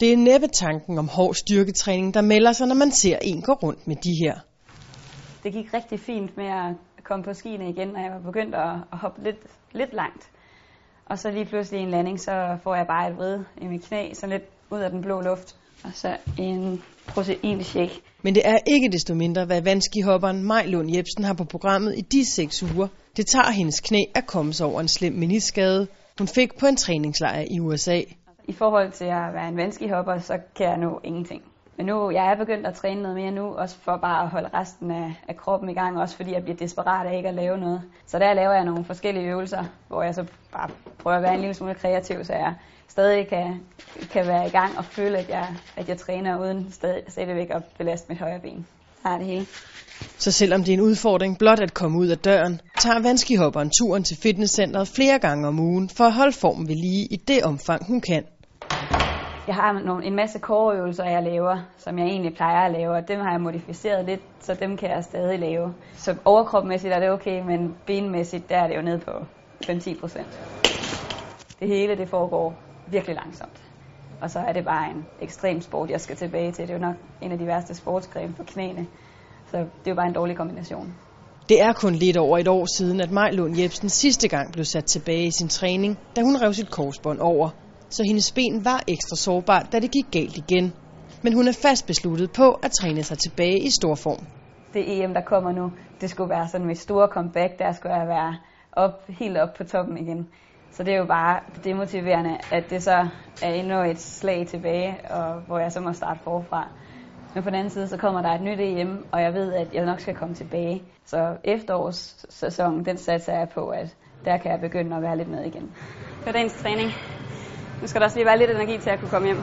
Det er næppe tanken om hård styrketræning, der melder sig, når man ser en gå rundt med de her. Det gik rigtig fint med at komme på skiene igen, når jeg var begyndt at, at hoppe lidt, lidt langt. Og så lige pludselig en landing, så får jeg bare et vrid i mit knæ, så lidt ud af den blå luft. Og så en proteinshake. Men det er ikke desto mindre, hvad vandskihopperen Maj Lund Jebsen har på programmet i de seks uger. Det tager hendes knæ at komme sig over en slem meniskade, hun fik på en træningslejr i USA. I forhold til at være en vandskihopper, så kan jeg nå ingenting. Men nu jeg er begyndt at træne noget mere nu, også for bare at holde resten af, af kroppen i gang, også fordi jeg bliver desperat af ikke at lave noget. Så der laver jeg nogle forskellige øvelser, hvor jeg så bare prøver at være en lille smule kreativ, så jeg stadig kan, kan være i gang og føle, at jeg, at jeg træner uden stadig, stadigvæk at belaste mit højre ben. Har det hele. Så selvom det er en udfordring blot at komme ud af døren, tager vandskihopperen turen til fitnesscenteret flere gange om ugen for at holde formen ved lige i det omfang, hun kan. Jeg har nogle, en masse coreøvelser, jeg laver, som jeg egentlig plejer at lave, og dem har jeg modificeret lidt, så dem kan jeg stadig lave. Så overkropmæssigt er det okay, men benmæssigt, der er det jo ned på 5-10 procent. Det hele, det foregår virkelig langsomt. Og så er det bare en ekstrem sport, jeg skal tilbage til. Det er jo nok en af de værste sportsgrene for knæene. Så det er jo bare en dårlig kombination. Det er kun lidt over et år siden, at Maj Lund Jebsen sidste gang blev sat tilbage i sin træning, da hun rev sit korsbånd over. Så hendes ben var ekstra sårbart, da det gik galt igen. Men hun er fast besluttet på at træne sig tilbage i stor form. Det EM, der kommer nu, det skulle være sådan mit store comeback. Der skulle jeg være op, helt op på toppen igen. Så det er jo bare demotiverende, at det så er endnu et slag tilbage, og hvor jeg så må starte forfra. Men på den anden side, så kommer der et nyt EM, og jeg ved, at jeg nok skal komme tilbage. Så efterårssæsonen, den satser jeg på, at der kan jeg begynde at være lidt med igen. Det var dagens træning. Nu skal der også lige være lidt energi til at kunne komme hjem.